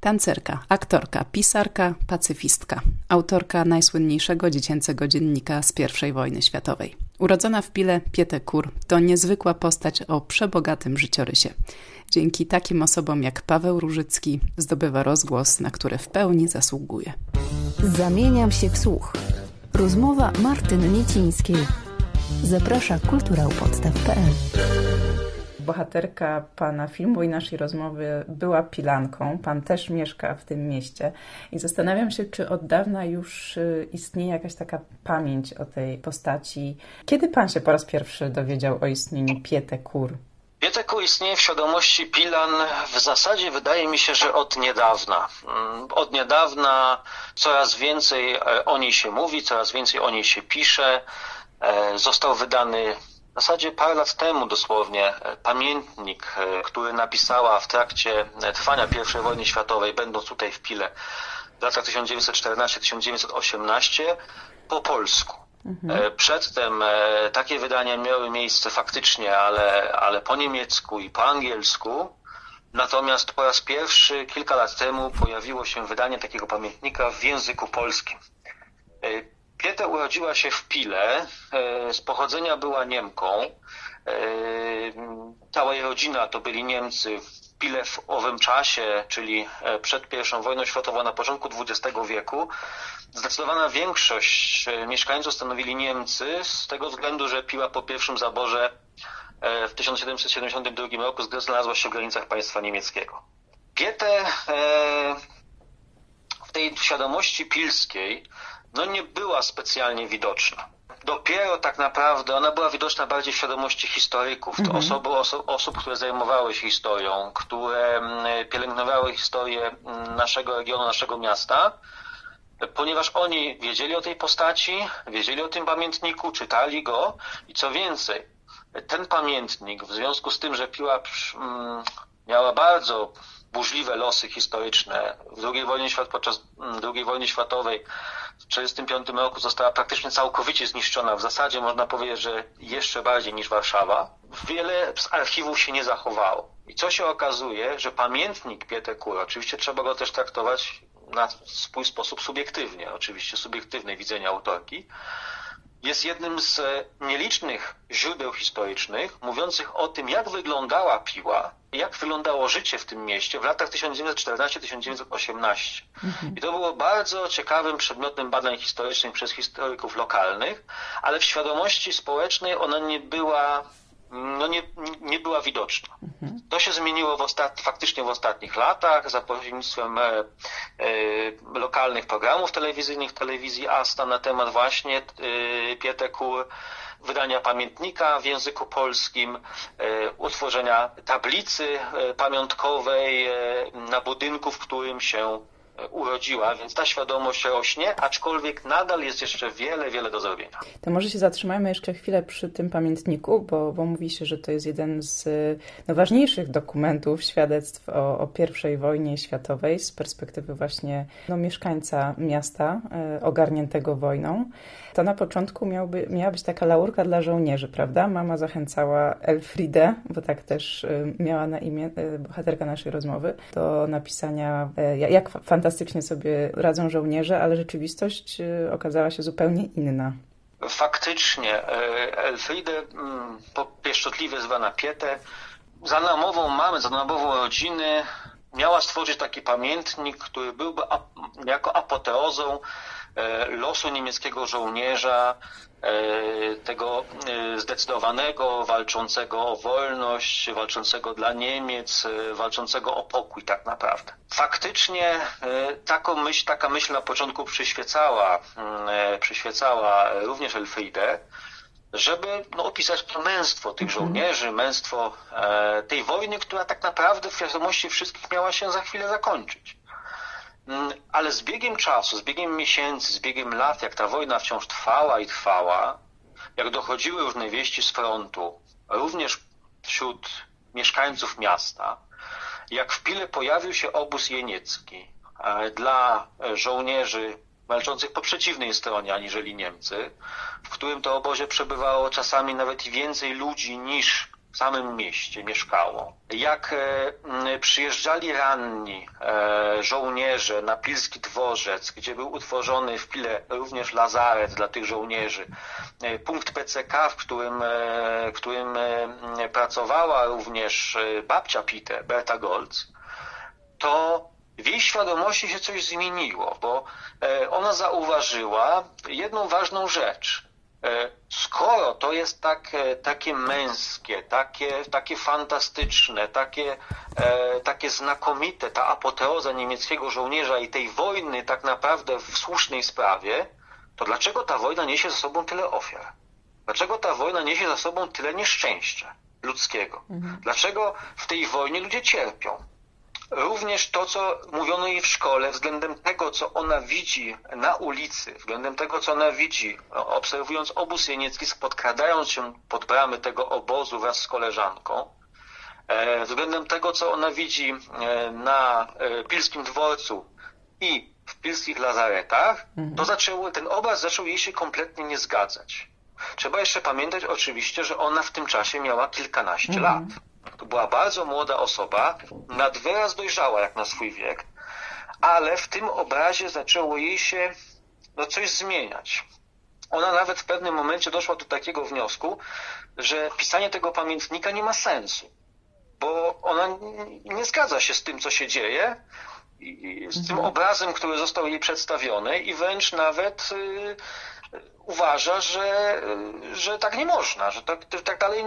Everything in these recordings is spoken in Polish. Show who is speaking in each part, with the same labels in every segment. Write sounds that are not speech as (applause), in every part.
Speaker 1: Tancerka, aktorka, pisarka, pacyfistka, autorka najsłynniejszego dziecięcego dziennika z I wojny światowej. Urodzona w Pile Pietę Kur to niezwykła postać o przebogatym życiorysie. Dzięki takim osobom jak Paweł Różycki zdobywa rozgłos, na który w pełni zasługuje.
Speaker 2: Zamieniam się w słuch. Rozmowa Martyny Niecińskiej. Zaprasza kulturałpodstaw.pl
Speaker 1: bohaterka pana filmu i naszej rozmowy była Pilanką. Pan też mieszka w tym mieście i zastanawiam się, czy od dawna już y, istnieje jakaś taka pamięć o tej postaci. Kiedy pan się po raz pierwszy dowiedział o istnieniu Piete Kur?
Speaker 3: Pieteku istnieje w świadomości Pilan w zasadzie wydaje mi się, że od niedawna. Mm, od niedawna coraz więcej e, o niej się mówi, coraz więcej o niej się pisze. E, został wydany w zasadzie parę lat temu dosłownie e, pamiętnik, e, który napisała w trakcie e, trwania I wojny światowej, będąc tutaj w Pile w latach 1914-1918 po polsku. Mhm. Przedtem takie wydania miały miejsce faktycznie, ale, ale po niemiecku i po angielsku. Natomiast po raz pierwszy kilka lat temu pojawiło się wydanie takiego pamiętnika w języku polskim. Pieta urodziła się w Pile, e, z pochodzenia była Niemką. E, cała jej rodzina to byli Niemcy. W Pile w owym czasie, czyli e, przed I wojną światową na początku XX wieku, zdecydowana większość mieszkańców stanowili Niemcy z tego względu, że Piła po pierwszym zaborze w 1772 roku znalazła się w granicach państwa niemieckiego. Pietę w tej świadomości pilskiej no nie była specjalnie widoczna. Dopiero tak naprawdę ona była widoczna bardziej w świadomości historyków. To mhm. osoby, oso, osób, które zajmowały się historią, które mm, pielęgnowały historię mm, naszego regionu, naszego miasta, ponieważ oni wiedzieli o tej postaci, wiedzieli o tym pamiętniku, czytali go i co więcej, ten pamiętnik w związku z tym, że Piła mm, miała bardzo burzliwe losy historyczne w II wojnie, podczas II wojny światowej w 1945 roku została praktycznie całkowicie zniszczona. W zasadzie można powiedzieć, że jeszcze bardziej niż Warszawa. Wiele z archiwów się nie zachowało. I co się okazuje, że pamiętnik Pietekura, oczywiście trzeba go też traktować na swój sposób subiektywnie, oczywiście subiektywne widzenie autorki, jest jednym z nielicznych źródeł historycznych mówiących o tym, jak wyglądała Piła, jak wyglądało życie w tym mieście w latach 1914-1918. Mhm. I to było bardzo ciekawym przedmiotem badań historycznych przez historyków lokalnych, ale w świadomości społecznej ona nie była no nie, nie była widoczna. Mhm. To się zmieniło w ostat... faktycznie w ostatnich latach za pośrednictwem e, e, lokalnych programów telewizyjnych, telewizji ASTA na temat właśnie e, Pietekur, wydania pamiętnika w języku polskim, e, utworzenia tablicy e, pamiątkowej e, na budynku, w którym się urodziła, więc ta świadomość rośnie, aczkolwiek nadal jest jeszcze wiele, wiele do zrobienia.
Speaker 1: To może się zatrzymajmy jeszcze chwilę przy tym pamiętniku, bo, bo mówi się, że to jest jeden z no, ważniejszych dokumentów, świadectw o, o I wojnie światowej z perspektywy właśnie no, mieszkańca miasta e, ogarniętego wojną. To na początku miałby, miała być taka laurka dla żołnierzy, prawda? Mama zachęcała Elfridę, bo tak też e, miała na imię e, bohaterka naszej rozmowy, do napisania, jak fantastycznie fantastycznie sobie radzą żołnierze, ale rzeczywistość y, okazała się zupełnie inna.
Speaker 3: Faktycznie, e, Elfriede, mm, pieszczotliwie zwana Pietę, za namową mamy, za namową rodziny, miała stworzyć taki pamiętnik, który byłby jako apoteozą e, losu niemieckiego żołnierza, E, tego e, zdecydowanego, walczącego o wolność, walczącego dla Niemiec, e, walczącego o pokój tak naprawdę. Faktycznie taką myśl, taka myśl na początku przyświecała, mm, przyświecała również Elfriede, żeby no, opisać to męstwo tych mhm. żołnierzy, męstwo tej wojny, która tak naprawdę w świadomości wszystkich miała się za chwilę zakończyć. Ale z biegiem czasu, z biegiem miesięcy, z biegiem lat, jak ta wojna wciąż trwała i trwała, jak dochodziły różne wieści z frontu, również wśród mieszkańców miasta, jak w Pile pojawił się obóz jeniecki e, dla żołnierzy walczących po przeciwnej stronie aniżeli Niemcy, w którym to obozie przebywało czasami nawet więcej ludzi niż samym mieście mieszkało. Jak przyjeżdżali ranni żołnierze na Pilski Dworzec, gdzie był utworzony w Pile również lazaret dla tych żołnierzy, punkt PCK, w którym, w którym pracowała również babcia Pite, Berta Golc, to w jej świadomości się coś zmieniło, bo e, ona zauważyła jedną ważną rzecz. E, skoro to jest tak, e, takie męskie, takie, takie fantastyczne, takie, takie znakomite, ta apoteoza niemieckiego żołnierza i tej wojny tak naprawdę w słusznej sprawie, to dlaczego ta wojna niesie za sobą tyle ofiar? Dlaczego ta wojna niesie za sobą tyle nieszczęścia ludzkiego? Mhm. Dlaczego w tej wojnie ludzie cierpią? Również to, co mówiono jej w szkole względem tego, co ona widzi na ulicy, względem tego, co ona widzi, obserwując obóz jeniecki, podkradając się pod bramy tego obozu wraz z koleżanką, e, względem tego, co ona widzi e, na e, Pilskim Dworcu i w pilskich lazaretach, mhm. to zaczęło, ten obraz zaczął jej się kompletnie nie zgadzać. Trzeba jeszcze pamiętać oczywiście, że ona w tym czasie miała kilkanaście mhm. lat. To była bardzo młoda osoba, nad wyraz dojrzała jak na swój wiek, ale w tym obrazie zaczęło jej się no, coś zmieniać. Ona nawet w pewnym momencie doszła do takiego wniosku, że pisanie tego pamiętnika nie ma sensu, bo ona nie zgadza się z tym, co się dzieje, z tym mhm. obrazem, który został jej przedstawiony i wręcz nawet y, uważa, że, że tak nie można, że tak, tak dalej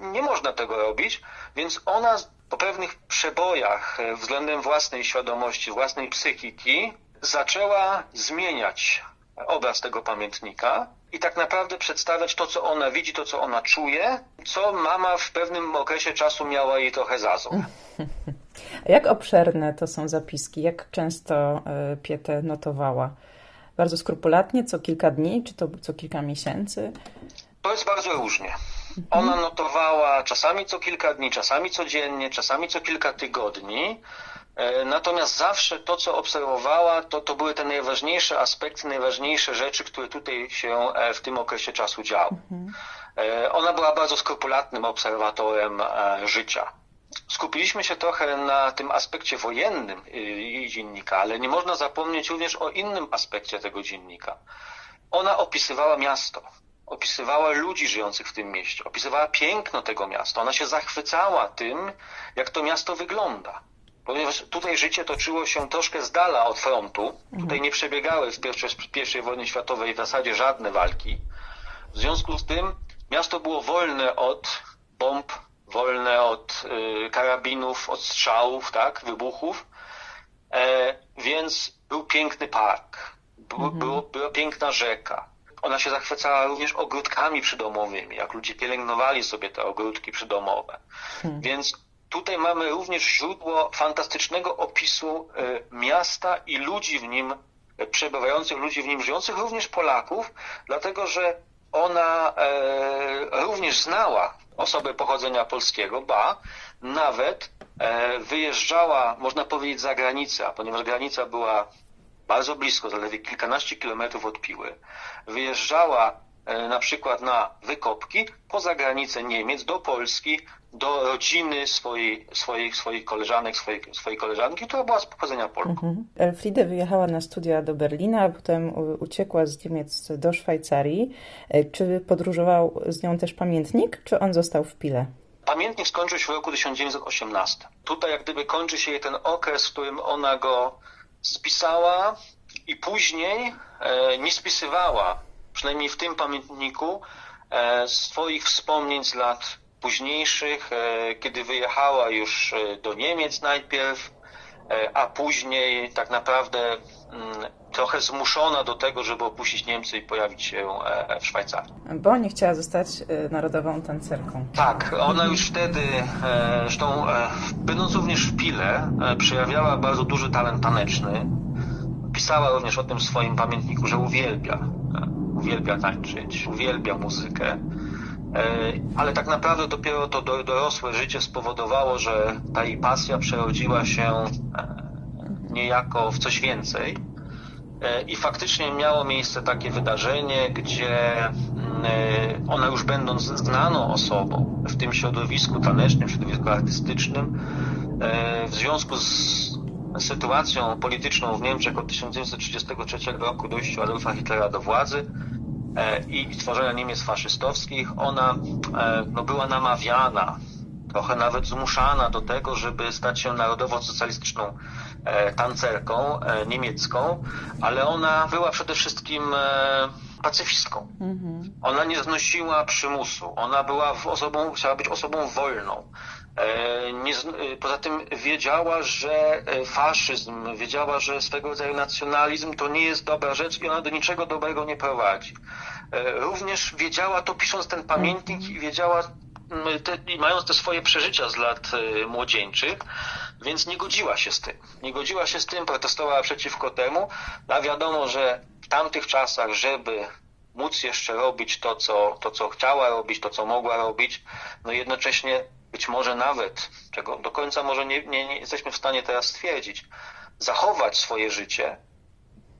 Speaker 3: nie można tego robić, więc ona po pewnych przebojach względem własnej świadomości, własnej psychiki zaczęła zmieniać obraz tego pamiętnika i tak naprawdę przedstawiać to, co ona widzi, to, co ona czuje, co mama w pewnym okresie czasu miała jej trochę za złe. (laughs)
Speaker 1: Jak obszerne to są zapiski? Jak często e, Pietę notowała? Bardzo skrupulatnie, co kilka dni, czy to co kilka miesięcy?
Speaker 3: To jest bardzo różnie. Ona notowała czasami co kilka dni, czasami codziennie, czasami co kilka tygodni. E, natomiast zawsze to, co obserwowała, to, to były te najważniejsze aspekty, najważniejsze rzeczy, które tutaj się e, w tym okresie czasu działy. Mhm. E, ona była bardzo skrupulatnym obserwatorem życia skupiliśmy się trochę na tym aspekcie wojennym y, jej dziennika, ale nie można zapomnieć również o innym aspekcie tego dziennika. Ona opisywała miasto, opisywała ludzi żyjących w tym mieście, opisywała piękno tego miasta. Ona się zachwycała tym, jak to miasto wygląda. Ponieważ tutaj życie toczyło się troszkę z dala od frontu, tutaj nie przebiegały w pierwszej wojnie światowej w zasadzie żadne walki. W związku z tym miasto było wolne od bomb, wolne od y, karabinów, od strzałów, tak, wybuchów. E, więc był piękny park, był, mhm. było, była piękna rzeka. Ona się zachwycała również ogródkami przydomowymi, jak ludzie pielęgnowali sobie te ogródki przydomowe. Mhm. Więc tutaj mamy również źródło fantastycznego opisu y, miasta i ludzi w nim y, przebywających, ludzi w nim żyjących, również Polaków, dlatego że ona e, również znała osoby pochodzenia polskiego, ba, nawet e, wyjeżdżała, można powiedzieć, za granicę, ponieważ granica była bardzo blisko, zaledwie kilkanaście kilometrów od Piły, wyjeżdżała na przykład na wykopki poza granicę Niemiec, do Polski, do rodziny swojej, swoich, swoich koleżanek, swojej, swojej koleżanki, która była z pochodzenia Polką. Mhm.
Speaker 1: Elfriede wyjechała na studia do Berlina, a potem uciekła z Niemiec do Szwajcarii. E, czy podróżował z nią też pamiętnik, czy on został w Pile?
Speaker 3: Pamiętnik skończył się w roku 1918. Tutaj jak gdyby kończy się ten okres, w którym ona go spisała i później e, nie spisywała, przynajmniej w tym pamiętniku, e, swoich wspomnień z lat późniejszych, e, kiedy wyjechała już e, do Niemiec najpierw, a później tak naprawdę mm, trochę zmuszona do tego, żeby opuścić Niemcy i pojawić się w Szwajcarii.
Speaker 1: Bo nie chciała zostać narodową tancerką.
Speaker 3: Tak, ona już wtedy, zresztą będąc również w Pile, przejawiała bardzo duży talent taneczny. Pisała również o tym w swoim pamiętniku, że uwielbia, uwielbia tańczyć, uwielbia muzykę. E, ale tak naprawdę dopiero to dorosłe życie spowodowało, że ta jej pasja przerodziła się e, niejako w coś więcej. I faktycznie miało miejsce takie wydarzenie, gdzie mm, ona już będąc znaną osobą w tym środowisku tanecznym, środowisku artystycznym, w związku z sytuacją polityczną w Niemczech od 1933 roku dojściu Adolfa Hitlera do władzy i tworzenia Niemiec faszystowskich, ona no, była namawiana trochę nawet zmuszana do tego, żeby stać się narodowo-socjalistyczną e, tancerką e, niemiecką, ale ona była przede wszystkim e, pacyfistką. Mhm. Ona nie znosiła przymusu. Ona była osobą, chciała być osobą wolną. Nie, poza tym wiedziała, że faszyzm, wiedziała, że swego rodzaju nacjonalizm to nie jest dobra rzecz i ona do niczego dobrego nie prowadzi. Również wiedziała to pisząc ten pamiętnik i wiedziała te, mając te swoje przeżycia z lat młodzieńczych, więc nie godziła się z tym. Nie godziła się z tym, protestowała przeciwko temu, a wiadomo, że w tamtych czasach, żeby móc jeszcze robić to, co, to, co chciała robić, to, co mogła robić, no jednocześnie być może nawet, czego do końca może nie, nie, nie jesteśmy w stanie teraz stwierdzić, zachować swoje życie,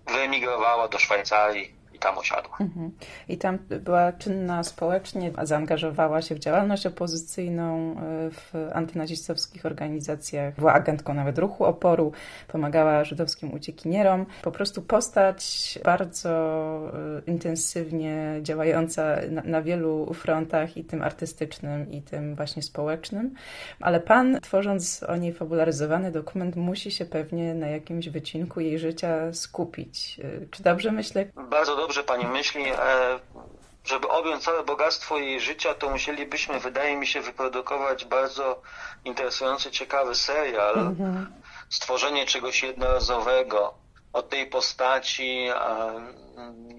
Speaker 3: wyemigrowała do Szwajcarii, tam osiadła. Mhm.
Speaker 1: I tam była czynna społecznie, zaangażowała się w działalność opozycyjną e, w antynazistowskich organizacjach, była agentką nawet ruchu oporu, pomagała żydowskim uciekinierom. Po prostu postać bardzo e, intensywnie działająca na, na wielu frontach i tym artystycznym i tym właśnie społecznym. Ale pan, tworząc o niej fabularyzowany dokument, musi się pewnie na jakimś wycinku jej życia skupić. E, czy dobrze myślę?
Speaker 3: Bardzo dobrze dobrze pani myśli, e, żeby objąć całe bogactwo jej życia, to musielibyśmy, wydaje mi się, wyprodukować bardzo interesujący, ciekawy serial, mhm. stworzenie czegoś jednorazowego. Od tej postaci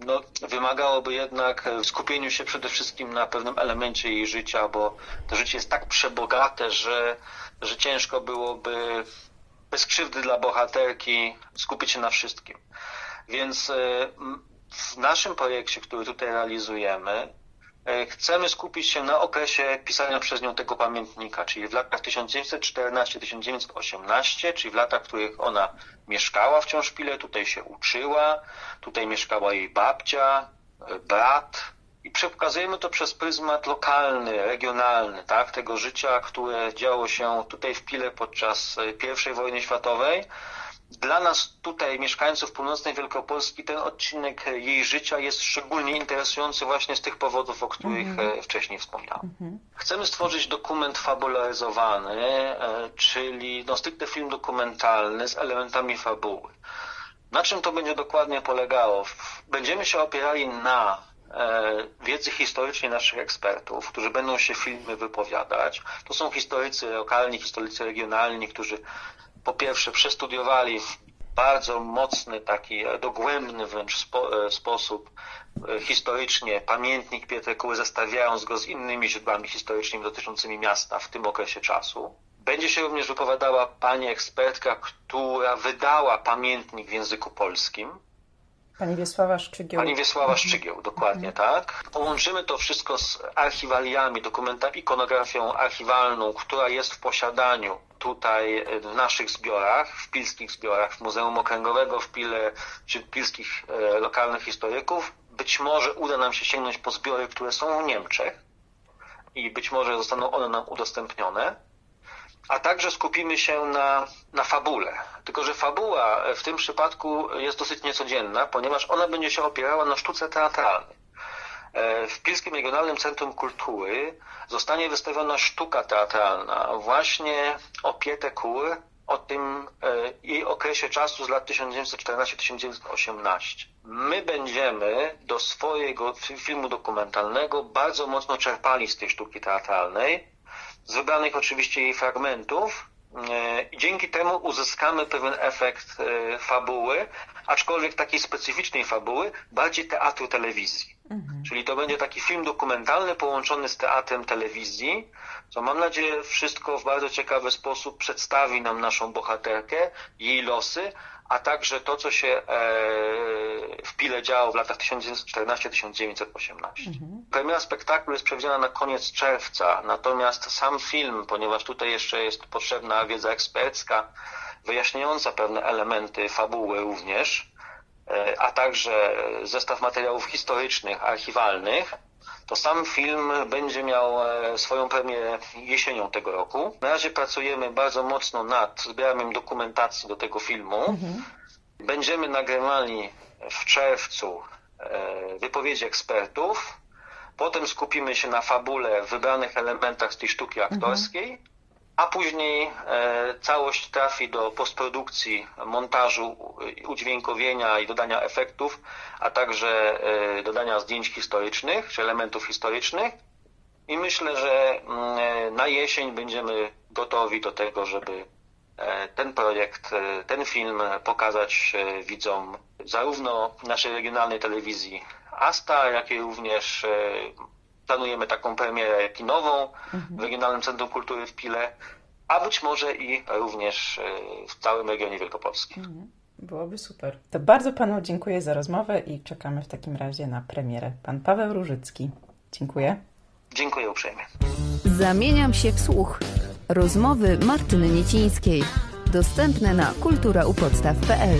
Speaker 3: no, wymagałoby jednak skupieniu się przede wszystkim na pewnym elemencie jej życia, bo to życie jest tak przebogate, że, że ciężko byłoby bez krzywdy dla bohaterki skupić się na wszystkim. Więc e, w naszym projekcie, który tutaj realizujemy, e, chcemy skupić się na okresie pisania przez nią tego pamiętnika, czyli w latach 1914-1918, czyli w latach, w których ona mieszkała w Ciążpile, tutaj się uczyła, tutaj mieszkała jej babcia, e, brat. I przekazujemy to przez pryzmat lokalny, regionalny, tak, tego życia, które działo się tutaj w Pile podczas e, I wojny światowej, dla nas tutaj, mieszkańców północnej Wielkopolski, ten odcinek jej życia jest szczególnie interesujący właśnie z tych powodów, o których mm -hmm. wcześniej wspomniałem. Mm -hmm. Chcemy stworzyć dokument fabularyzowany, e, czyli no, stricte film dokumentalny z elementami fabuły. Na czym to będzie dokładnie polegało? Będziemy się opierali na e, wiedzy historycznej naszych ekspertów, którzy będą się filmy wypowiadać. To są historycy lokalni, historycy regionalni, którzy po pierwsze przestudiowali w bardzo mocny, taki dogłębny wręcz spo, e, sposób e, historycznie pamiętnik Pietrekuły, zestawiając go z innymi źródłami historycznymi dotyczącymi miasta w tym okresie czasu. Będzie się również wypowiadała pani ekspertka, która wydała pamiętnik w języku polskim.
Speaker 1: Pani Wiesława Szczygieł.
Speaker 3: Pani Wiesława Szczygieł, dokładnie mhm. tak. Połączymy to wszystko z archiwaliami, dokumentami, ikonografią archiwalną, która jest w posiadaniu tutaj w naszych zbiorach, w pilskich zbiorach, w Muzeum Okręgowego w Pile, czy pilskich e, lokalnych historyków. Być może uda nam się sięgnąć po zbiory, które są w Niemczech i być może zostaną one nam udostępnione. A także skupimy się na, na fabule. Tylko, że fabuła w tym przypadku jest dosyć niecodzienna, ponieważ ona będzie się opierała na sztuce teatralnej. E, w Pilskim Regionalnym Centrum Kultury zostanie wystawiona sztuka teatralna właśnie o Pietę o tym e, jej okresie czasu z lat 1914-1918. My będziemy do swojego filmu dokumentalnego bardzo mocno czerpali z tej sztuki teatralnej, z wybranych oczywiście jej fragmentów, e, i dzięki temu uzyskamy pewien efekt fabuły, aczkolwiek takiej specyficznej fabuły, bardziej teatru telewizji. Mhm. Czyli to będzie taki film dokumentalny połączony z teatrem telewizji, co mam nadzieję wszystko w bardzo ciekawy sposób przedstawi nam naszą bohaterkę, jej losy, a także to, co się e, w Pile działo w latach 1914-1918. Mhm. Premiera spektaklu jest przewidziana na koniec czerwca, natomiast sam film, ponieważ tutaj jeszcze jest potrzebna wiedza ekspercka, wyjaśniająca pewne elementy fabuły również, a także zestaw materiałów historycznych, archiwalnych, to sam film będzie miał swoją premierę jesienią tego roku. Na razie pracujemy bardzo mocno nad zbiorem dokumentacji do tego filmu. Mhm. Będziemy nagrywali w czerwcu wypowiedzi ekspertów, Potem skupimy się na fabule, wybranych elementach z tej sztuki aktorskiej, mhm. A później e, całość trafi do postprodukcji, montażu, udźwiękowienia i dodania efektów, a także e, dodania zdjęć historycznych czy elementów historycznych. I myślę, że mm, e, na jesień będziemy gotowi do tego, żeby e, ten projekt, e, ten film pokazać widzom zarówno naszej regionalnej telewizji Asta, jak i również e, planujemy taką premierę kinową w Regionalnym Centrum Kultury w Pile, a być może i również e, w całym regionie Wielkopolskim. Mhm.
Speaker 1: Byłoby super. To bardzo Panu dziękuję za rozmowę i czekamy w takim razie na premierę. Pan Paweł Różycki. Dziękuję.
Speaker 3: Dziękuję uprzejmie.
Speaker 2: Zamieniam się w słuch. Rozmowy Martyny Niecińskiej. Dostępne na kulturaupodstaw.pl